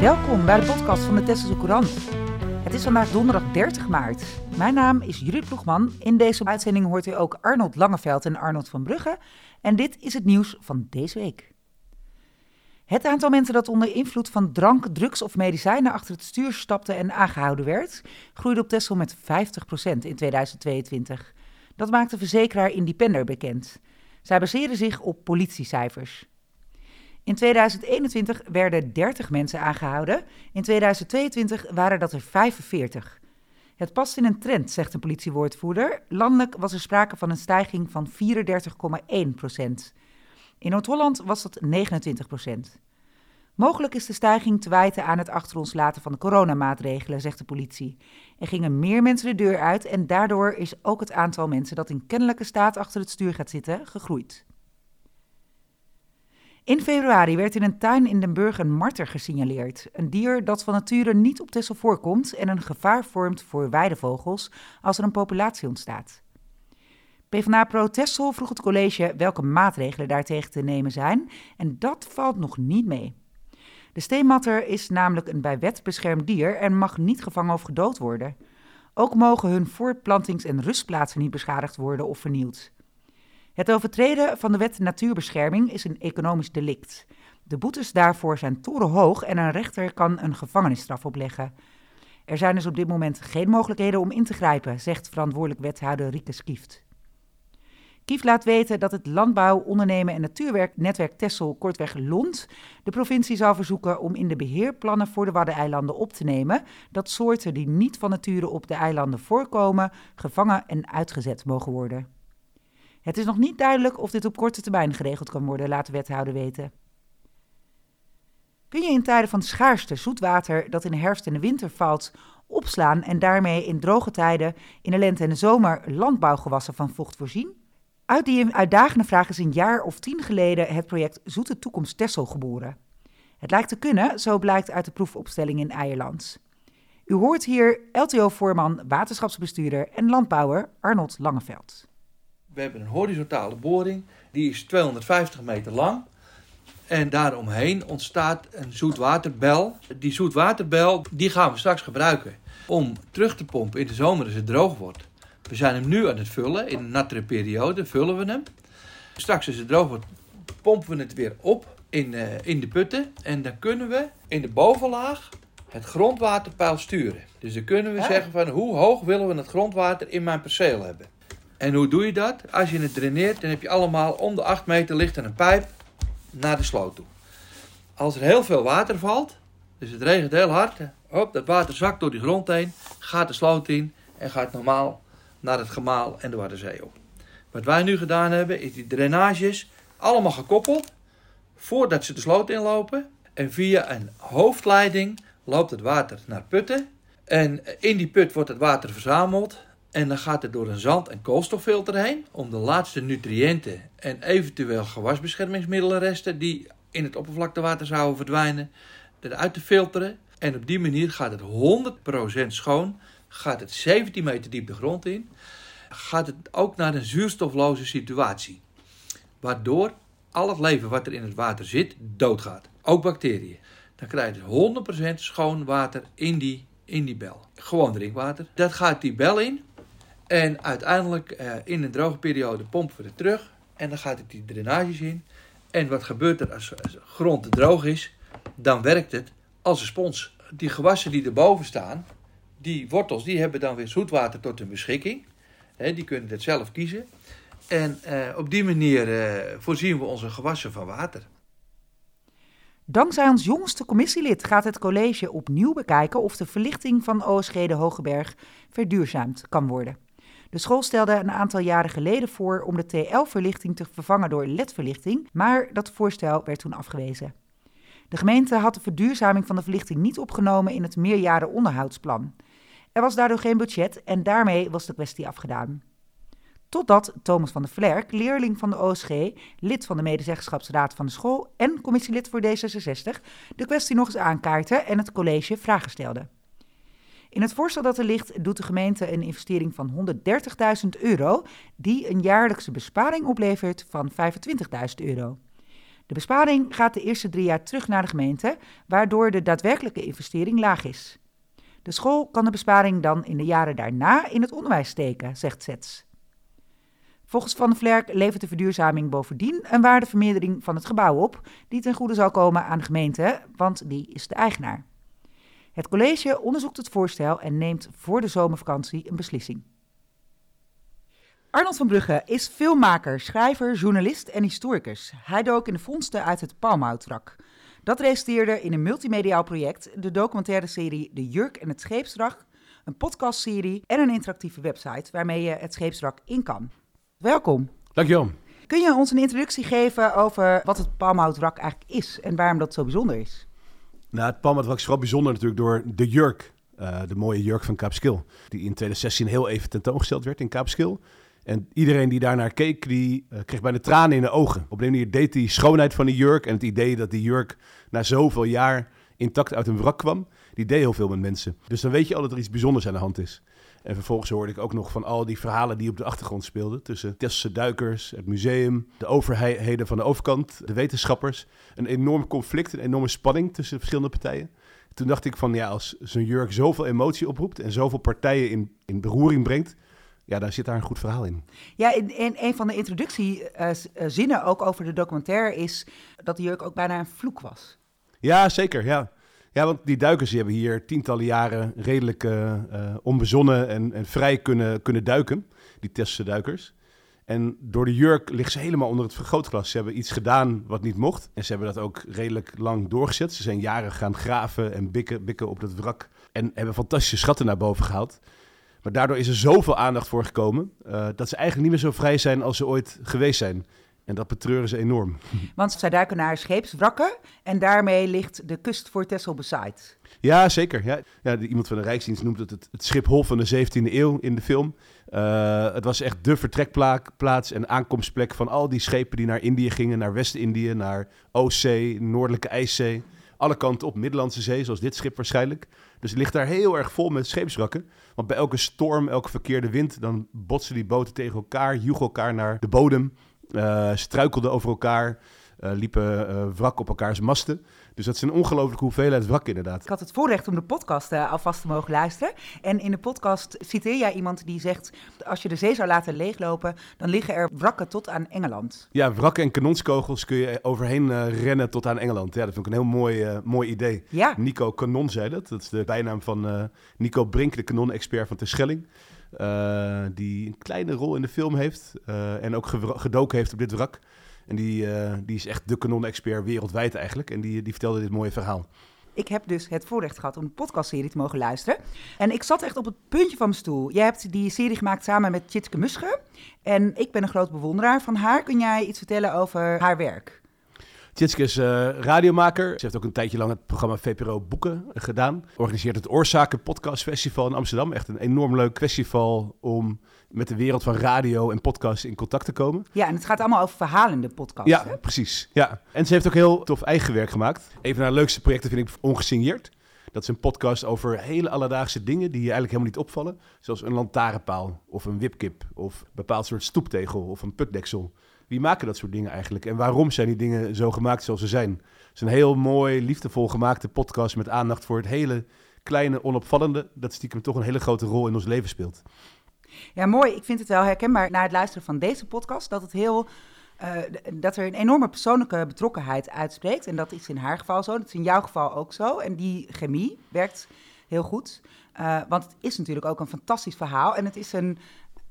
Welkom bij de podcast van de Tesselse Courant. Het is vandaag donderdag 30 maart. Mijn naam is Judith Ploegman. In deze uitzending hoort u ook Arnold Langeveld en Arnold van Brugge. En dit is het nieuws van deze week. Het aantal mensen dat onder invloed van drank, drugs of medicijnen achter het stuur stapte en aangehouden werd, groeide op Texel met 50% in 2022. Dat maakte verzekeraar Independer bekend. Zij baseren zich op politiecijfers. In 2021 werden 30 mensen aangehouden. In 2022 waren dat er 45. Het past in een trend, zegt een politiewoordvoerder. Landelijk was er sprake van een stijging van 34,1 procent. In Noord-Holland was dat 29 procent. Mogelijk is de stijging te wijten aan het achter ons laten van de coronamaatregelen, zegt de politie. Er gingen meer mensen de deur uit en daardoor is ook het aantal mensen dat in kennelijke staat achter het stuur gaat zitten gegroeid. In februari werd in een tuin in Den Burg een marter gesignaleerd. Een dier dat van nature niet op Texel voorkomt en een gevaar vormt voor weidevogels als er een populatie ontstaat. PvdA Pro Texel vroeg het college welke maatregelen daartegen te nemen zijn en dat valt nog niet mee. De steenmatter is namelijk een bij wet beschermd dier en mag niet gevangen of gedood worden. Ook mogen hun voortplantings- en rustplaatsen niet beschadigd worden of vernield. Het overtreden van de wet natuurbescherming is een economisch delict. De boetes daarvoor zijn torenhoog en een rechter kan een gevangenisstraf opleggen. Er zijn dus op dit moment geen mogelijkheden om in te grijpen, zegt verantwoordelijk wethouder Rieke Skieft. Kief laat weten dat het Landbouw, Ondernemen en Natuurwerknetwerk Tessel, kortweg LOND, de provincie zal verzoeken om in de beheerplannen voor de Waddeneilanden op te nemen dat soorten die niet van nature op de eilanden voorkomen, gevangen en uitgezet mogen worden. Het is nog niet duidelijk of dit op korte termijn geregeld kan worden, laat de wethouder weten. Kun je in tijden van schaarste zoetwater dat in de herfst en de winter valt opslaan en daarmee in droge tijden in de lente en de zomer landbouwgewassen van vocht voorzien? Uit die uitdagende vraag is een jaar of tien geleden het project Zoete Toekomst Tessel geboren. Het lijkt te kunnen, zo blijkt uit de proefopstelling in Eierland. U hoort hier LTO-voorman, waterschapsbestuurder en landbouwer Arnold Langeveld. We hebben een horizontale boring, die is 250 meter lang. En daaromheen ontstaat een zoetwaterbel. Die zoetwaterbel die gaan we straks gebruiken om terug te pompen in de zomer als het droog wordt. We zijn hem nu aan het vullen. In een nattere periode vullen we hem. Straks als het droog wordt, pompen we het weer op in, uh, in de putten. En dan kunnen we in de bovenlaag het grondwaterpeil sturen. Dus dan kunnen we zeggen van hoe hoog willen we het grondwater in mijn perceel hebben. En hoe doe je dat? Als je het draineert, dan heb je allemaal om de 8 meter ligt er een pijp naar de sloot toe. Als er heel veel water valt, dus het regent heel hard, hop, dat water zakt door die grond heen, gaat de sloot in en gaat normaal naar het gemaal en de Waddenzee op. Wat wij nu gedaan hebben, is die drainages allemaal gekoppeld voordat ze de sloot inlopen. En via een hoofdleiding loopt het water naar putten. En in die put wordt het water verzameld. En dan gaat het door een zand- en koolstoffilter heen om de laatste nutriënten en eventueel gewasbeschermingsmiddelenresten die in het oppervlaktewater zouden verdwijnen, eruit te filteren. En op die manier gaat het 100% schoon, gaat het 17 meter diep de grond in, gaat het ook naar een zuurstofloze situatie. Waardoor al het leven wat er in het water zit doodgaat, ook bacteriën. Dan krijg je 100% schoon water in die, in die bel. Gewoon drinkwater. Dat gaat die bel in en uiteindelijk uh, in een droge periode pompen we het terug. En dan gaat het die drainages in. En wat gebeurt er als, de grond droog is? Dan werkt het als een spons. Die gewassen die erboven staan, die wortels, die hebben dan weer zoetwater tot hun beschikking. Die kunnen het zelf kiezen. En uh, op die manier uh, voorzien we onze gewassen van water. Dankzij ons jongste commissielid gaat het college opnieuw bekijken of de verlichting van OSG de Hogeberg verduurzaamd kan worden. De school stelde een aantal jaren geleden voor om de TL-verlichting te vervangen door LED-verlichting, maar dat voorstel werd toen afgewezen. De gemeente had de verduurzaming van de verlichting niet opgenomen in het meerjaren onderhoudsplan. Er was daardoor geen budget en daarmee was de kwestie afgedaan. Totdat Thomas van der Vlerk, leerling van de OSG, lid van de medezeggenschapsraad van de school en commissielid voor D66, de kwestie nog eens aankaartte en het college vragen stelde. In het voorstel dat er ligt doet de gemeente een investering van 130.000 euro, die een jaarlijkse besparing oplevert van 25.000 euro. De besparing gaat de eerste drie jaar terug naar de gemeente, waardoor de daadwerkelijke investering laag is. De school kan de besparing dan in de jaren daarna in het onderwijs steken, zegt Zets. Volgens Van Vlerk levert de verduurzaming bovendien een waardevermeerdering van het gebouw op, die ten goede zal komen aan de gemeente, want die is de eigenaar. Het college onderzoekt het voorstel en neemt voor de zomervakantie een beslissing. Arnold van Brugge is filmmaker, schrijver, journalist en historicus. Hij dook in de vondsten uit het palmhoutrak. Dat resulteerde in een multimediaal project, de documentaire serie De Jurk en het Scheepsdrag, een podcastserie en een interactieve website waarmee je het scheepsdrag in kan. Welkom. Dankjewel. Kun je ons een introductie geven over wat het palmhoutrak eigenlijk is en waarom dat zo bijzonder is? Nou, het palmhoutrak is vooral bijzonder natuurlijk door de jurk, uh, de mooie jurk van Kaapskil, die in 2016 heel even tentoongesteld werd in Kaapskil. En iedereen die daarnaar keek, die uh, kreeg bijna tranen in de ogen. Op een manier deed die schoonheid van die jurk en het idee dat die jurk na zoveel jaar intact uit een wrak kwam, die deed heel veel met mensen. Dus dan weet je al dat er iets bijzonders aan de hand is. En vervolgens hoorde ik ook nog van al die verhalen die op de achtergrond speelden. Tussen Tesselse duikers, het museum, de overheden van de overkant, de wetenschappers. Een enorm conflict, een enorme spanning tussen de verschillende partijen. Toen dacht ik van ja, als zo'n jurk zoveel emotie oproept en zoveel partijen in, in beroering brengt, ja, daar zit daar een goed verhaal in. Ja, in, in een van de introductiezinnen ook over de documentaire is dat de jurk ook bijna een vloek was. Ja, zeker. Ja. Ja, want die duikers die hebben hier tientallen jaren redelijk uh, onbezonnen en, vrij kunnen, kunnen duiken. Die Tesselse duikers. En door de jurk ligt ze helemaal onder het vergrootglas. Ze hebben iets gedaan wat niet mocht. En ze hebben dat ook redelijk lang doorgezet. Ze zijn jaren gaan graven en bikken, bikken op dat wrak. En hebben fantastische schatten naar boven gehaald. Maar daardoor is er zoveel aandacht voor gekomen... Uh, dat ze eigenlijk niet meer zo vrij zijn als ze ooit geweest zijn. En dat betreuren ze enorm. Want zij duiken naar scheepswrakken en daarmee ligt de kust voor Texel bezaaid. Ja, zeker. Ja. Ja, iemand van de Rijksdienst noemt het het, het Schiphol van de 17e eeuw in de film. Uh, het was echt de vertrekplaats en aankomstplek van al die schepen die naar Indië gingen, naar West-Indië, naar Oostzee, Noordelijke IJszee. Alle kanten op, Middellandse Zee, zoals dit schip waarschijnlijk. Dus het ligt daar heel erg vol met scheepswrakken. Want bij elke storm, elke verkeerde wind, dan botsen die boten tegen elkaar, joegen elkaar naar de bodem. Uh, struikelden over elkaar, uh, liepen uh, wrak op elkaars masten. Dus dat is een ongelooflijke hoeveelheid wrak inderdaad. Ik had het voorrecht om de podcast alvast te mogen luisteren. En in de podcast citeer jij iemand die zegt... als je de zee zou laten leeglopen, dan liggen er wrakken tot aan Engeland. Ja, wrakken en kanonskogels kun je overheen rennen tot aan Engeland. Ja, dat vind ik een heel mooi, mooi idee. Ja. Nico Kanon zei dat. Dat is de bijnaam van Nico Brink, de kanonexpert van Terschelling. Uh, die een kleine rol in de film heeft uh, en ook gedoken heeft op dit wrak. En die, uh, die is echt de kanon-expert wereldwijd eigenlijk. En die, die vertelde dit mooie verhaal. Ik heb dus het voorrecht gehad om een podcastserie te mogen luisteren. En ik zat echt op het puntje van mijn stoel. Jij hebt die serie gemaakt samen met Tjitske Musche. En ik ben een groot bewonderaar van haar. Kun jij iets vertellen over haar werk? Tjitske is uh, radiomaker. Ze heeft ook een tijdje lang het programma VPRO Boeken gedaan. Organiseert het Oorzaken Podcast Festival in Amsterdam. Echt een enorm leuk festival om met de wereld van radio en podcast in contact te komen. Ja, en het gaat allemaal over verhalende podcasts. Ja, hè? precies. Ja. En ze heeft ook heel tof eigen werk gemaakt. Een van haar leukste projecten vind ik Ongesigneerd. Dat is een podcast over hele alledaagse dingen die je eigenlijk helemaal niet opvallen. Zoals een lantaarnpaal of een wipkip of een bepaald soort stoeptegel of een putdeksel. Wie maken dat soort dingen eigenlijk? En waarom zijn die dingen zo gemaakt zoals ze zijn? Het is een heel mooi, liefdevol gemaakte podcast met aandacht voor het hele kleine, onopvallende. Dat stiekem toch een hele grote rol in ons leven speelt. Ja, mooi. Ik vind het wel herkenbaar na het luisteren van deze podcast dat het heel. Uh, dat er een enorme persoonlijke betrokkenheid uitspreekt. En dat is in haar geval zo. Dat is in jouw geval ook zo. En die chemie werkt heel goed. Uh, want het is natuurlijk ook een fantastisch verhaal. En het is een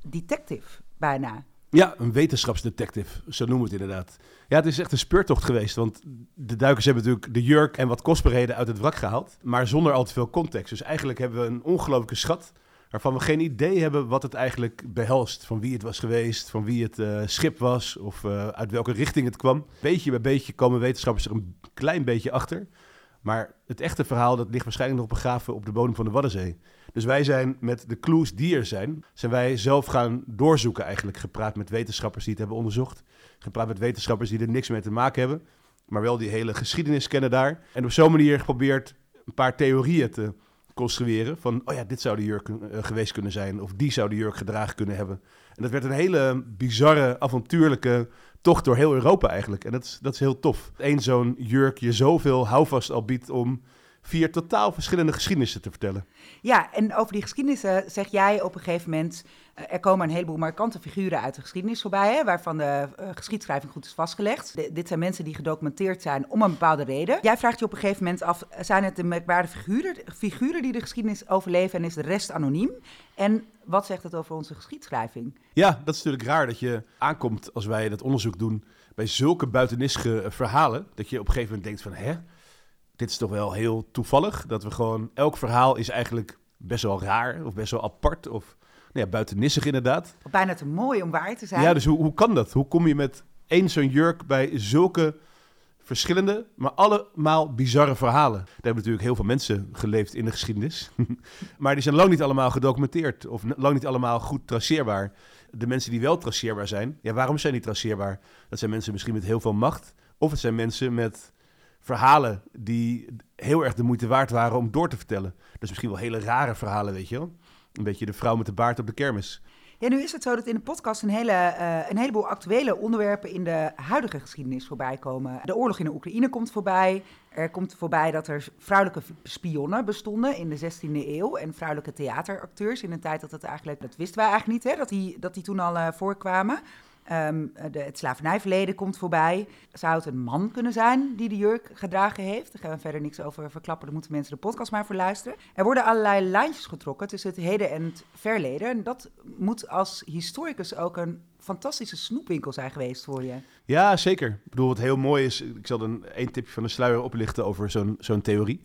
detective bijna. Ja, een wetenschapsdetective, zo noemen we het inderdaad. Ja, het is echt een speurtocht geweest, want de duikers hebben natuurlijk de jurk en wat kostbaarheden uit het wrak gehaald, maar zonder al te veel context. Dus eigenlijk hebben we een ongelooflijke schat waarvan we geen idee hebben wat het eigenlijk behelst. Van wie het was geweest, van wie het uh, schip was of uh, uit welke richting het kwam. Beetje bij beetje komen wetenschappers er een klein beetje achter. Maar het echte verhaal dat ligt waarschijnlijk nog begraven op de bodem van de Waddenzee. Dus wij zijn met de clues die er zijn, zijn wij zelf gaan doorzoeken eigenlijk. Gepraat met wetenschappers die het hebben onderzocht. Gepraat met wetenschappers die er niks mee te maken hebben. Maar wel die hele geschiedenis kennen daar. En op zo'n manier geprobeerd een paar theorieën te construeren. Van, oh ja, dit zou de jurk uh, geweest kunnen zijn. Of die zou de jurk gedragen kunnen hebben. En dat werd een hele bizarre, avontuurlijke tocht door heel Europa eigenlijk. En dat is, dat is heel tof. Eén zo'n jurk je zoveel houvast al biedt om vier totaal verschillende geschiedenissen te vertellen. Ja, en over die geschiedenissen zeg jij op een gegeven moment... Uh, er komen een heleboel markante figuren uit de geschiedenis voorbij... Hè, waarvan de uh, geschiedschrijving goed is vastgelegd. De, dit zijn mensen die gedocumenteerd zijn om een bepaalde reden. Jij vraagt je op een gegeven moment af... zijn het de merkwaardige figuren, figuren die de geschiedenis overleven... en is de rest anoniem? En wat zegt het over onze geschiedschrijving? Ja, dat is natuurlijk raar dat je aankomt als wij dat onderzoek doen... bij zulke buitenissige verhalen... dat je op een gegeven moment denkt van... hè? Dit is toch wel heel toevallig. Dat we gewoon, elk verhaal is eigenlijk best wel raar of best wel apart of nou ja, buitennissig inderdaad. Bijna te mooi om waar te zijn. Ja, dus hoe, hoe kan dat? Hoe kom je met één zo'n jurk bij zulke verschillende, maar allemaal bizarre verhalen? Daar hebben natuurlijk heel veel mensen geleefd in de geschiedenis. maar die zijn lang niet allemaal gedocumenteerd of lang niet allemaal goed traceerbaar. De mensen die wel traceerbaar zijn, ja, waarom zijn die traceerbaar? Dat zijn mensen misschien met heel veel macht. Of het zijn mensen met verhalen die heel erg de moeite waard waren om door te vertellen. Dus misschien wel hele rare verhalen, weet je wel. Een beetje de vrouw met de baard op de kermis. Ja, nu is het zo dat in de podcast een, hele, uh, een heleboel actuele onderwerpen in de huidige geschiedenis voorbij komen. De oorlog in de Oekraïne komt voorbij. Er komt voorbij dat er vrouwelijke spionnen bestonden in de 16e eeuw. En vrouwelijke theateracteurs in een tijd dat het eigenlijk, dat wisten wij eigenlijk niet, hè, dat, die, dat die toen al uh, voorkwamen. Um, de, het slavernijverleden komt voorbij. Zou het een man kunnen zijn die de jurk gedragen heeft? Daar gaan we verder niks over verklappen. Daar moeten mensen de podcast maar voor luisteren. Er worden allerlei lijntjes getrokken tussen het heden en het verleden. En dat moet als historicus ook een fantastische snoepwinkel zijn geweest voor je. Ja, zeker. Ik bedoel, wat heel mooi is... Ik zal een één tipje van de sluier oplichten over zo'n zo'n theorie.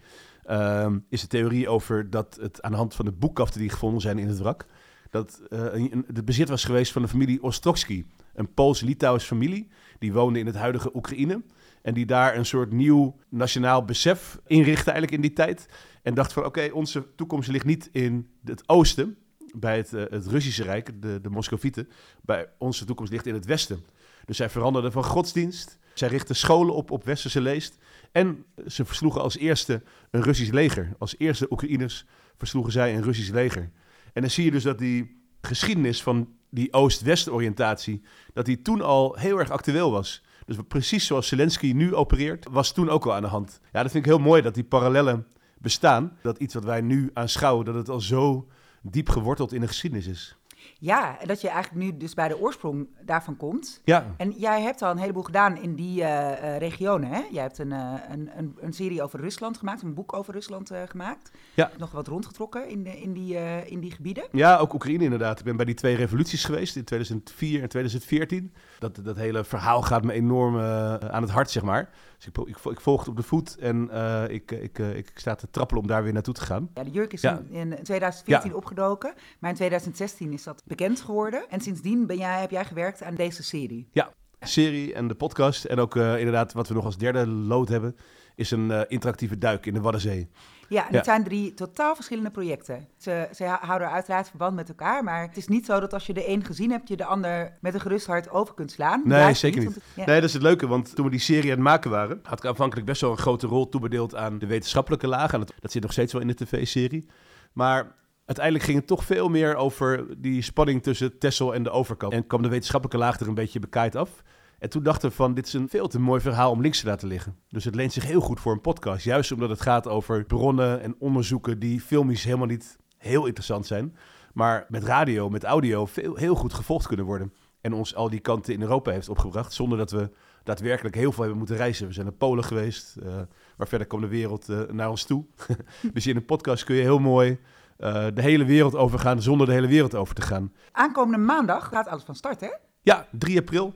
Um, is de theorie over dat het aan de hand van de boekkaften die gevonden zijn in het wrak... dat uh, het bezit was geweest van de familie Ostrowski een Pools-Litouws familie. Die woonde in het huidige Oekraïne. En die daar een soort nieuw nationaal besef inrichtte eigenlijk in die tijd. En dacht van oké, onze toekomst ligt niet in het oosten, bij het, uh, het Russische Rijk, de, de Moscovieten. Bij onze toekomst ligt in het westen. Dus zij veranderden van godsdienst. Zij richtten scholen op op westerse leest. En ze versloegen als eerste een Russisch leger. Als eerste Oekraïners versloegen zij een Russisch leger. En dan zie je dus dat die geschiedenis van die Oost-West oriëntatie, dat die toen al heel erg actueel was. Dus precies zoals Zelensky nu opereert, was toen ook al aan de hand. Ja, dat vind ik heel mooi dat die parallellen bestaan. Dat iets wat wij nu aanschouwen, dat het al zo diep geworteld in de geschiedenis is. Ja, en dat je eigenlijk nu dus bij de oorsprong daarvan komt. Ja. En jij hebt al een heleboel gedaan in die uh, regionen, hè? Jij hebt een, uh, een, een, een, serie over Rusland gemaakt, een boek over Rusland gemaakt. Ja. Nog wat rondgetrokken in, de, in, die, in die gebieden. Ja, ook Oekraïne inderdaad. Ik ben bij die twee revoluties geweest in 2004 en 2014. Dat, dat hele verhaal gaat me enorm aan het hart, zeg maar. Dus ik, ik, ik volg het op de voet en ik, ik, ik sta te trappelen om daar weer naartoe te gaan. Ja, de jurk is ja. in, in 2014 ja. opgedoken, maar in 2016 is dat bekend geworden. En sindsdien ben jij, heb jij gewerkt aan deze serie. Ja, serie en de podcast. En ook uh, inderdaad, wat we nog als derde lood hebben, is een uh, interactieve duik in de Waddenzee. Ja, en het zijn drie totaal verschillende projecten. Ze, ze houden uiteraard verband met elkaar, maar het is niet zo dat als je de een gezien hebt, je de ander met een gerust hart over kunt slaan. Nee, zeker niet. Het, ja. Nee, dat is het leuke, want toen we die serie aan het maken waren, had ik aanvankelijk best wel een grote rol toebedeeld aan de wetenschappelijke laag. En dat, dat zit nog steeds wel in de tv-serie. Maar uiteindelijk ging het toch veel meer over die spanning tussen Tessel en de overkant. En kwam de wetenschappelijke laag er een beetje bekaaid af. En toen dachten we van, dit is een veel te mooi verhaal om links te laten liggen. Dus het leent zich heel goed voor een podcast. Juist omdat het gaat over bronnen en onderzoeken die filmisch helemaal niet heel interessant zijn. Maar met radio, met audio, veel, heel goed gevolgd kunnen worden. En ons al die kanten in Europa heeft opgebracht. Zonder dat we daadwerkelijk heel veel hebben moeten reizen. We zijn naar Polen geweest. Uh, maar verder kwam de wereld uh, naar ons toe. dus in een podcast kun je heel mooi uh, de hele wereld overgaan zonder de hele wereld over te gaan. Aankomende maandag gaat alles van start, hè? Ja, 3 april.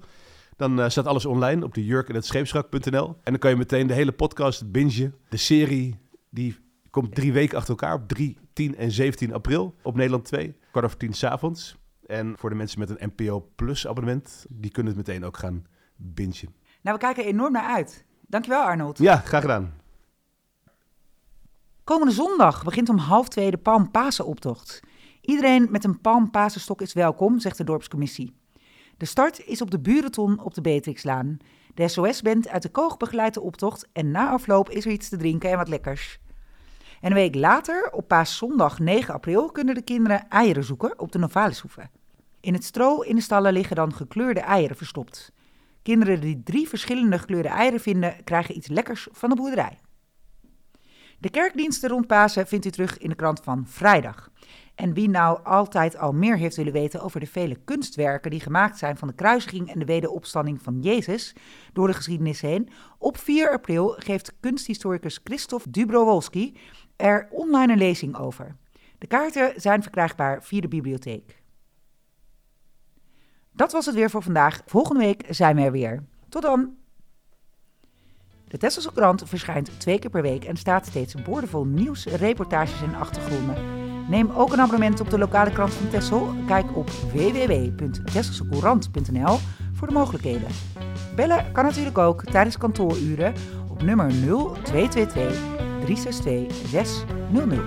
Dan uh, staat alles online op de jurk en het scheepsrak.nl. En dan kan je meteen de hele podcast bingen. De serie die komt drie weken achter elkaar op 3, 10 en 17 april op Nederland 2. Kwart over tien s'avonds. En voor de mensen met een NPO Plus abonnement, die kunnen het meteen ook gaan bingen. Nou, we kijken er enorm naar uit. Dankjewel Arnold. Ja, graag gedaan. Komende zondag begint om half twee de Palmpasenoptocht. Iedereen met een Palmpasenstok is welkom, zegt de dorpscommissie. De start is op de Burenton op de Beatrixlaan. De SOS-band uit de Koog begeleidt de optocht en na afloop is er iets te drinken en wat lekkers. En een week later, op paaszondag 9 april, kunnen de kinderen eieren zoeken op de Novalishoeve. In het stro in de stallen liggen dan gekleurde eieren verstopt. Kinderen die drie verschillende gekleurde eieren vinden, krijgen iets lekkers van de boerderij. De kerkdiensten rond Pasen vindt u terug in de krant van vrijdag. En wie nou altijd al meer heeft willen weten over de vele kunstwerken die gemaakt zijn van de kruisiging en de wederopstanding van Jezus door de geschiedenis heen, op 4 april geeft kunsthistoricus Christoph Dubrowolski er online een lezing over. De kaarten zijn verkrijgbaar via de bibliotheek. Dat was het weer voor vandaag. Volgende week zijn we er weer. Tot dan! De Tesselse krant verschijnt twee keer per week en staat steeds boordevol nieuws, reportages en achtergronden. Neem ook een abonnement op de lokale krant van Tessel. Kijk op www.tesselsecourant.nl voor de mogelijkheden. Bellen kan natuurlijk ook tijdens kantooruren op nummer 0222 362 600.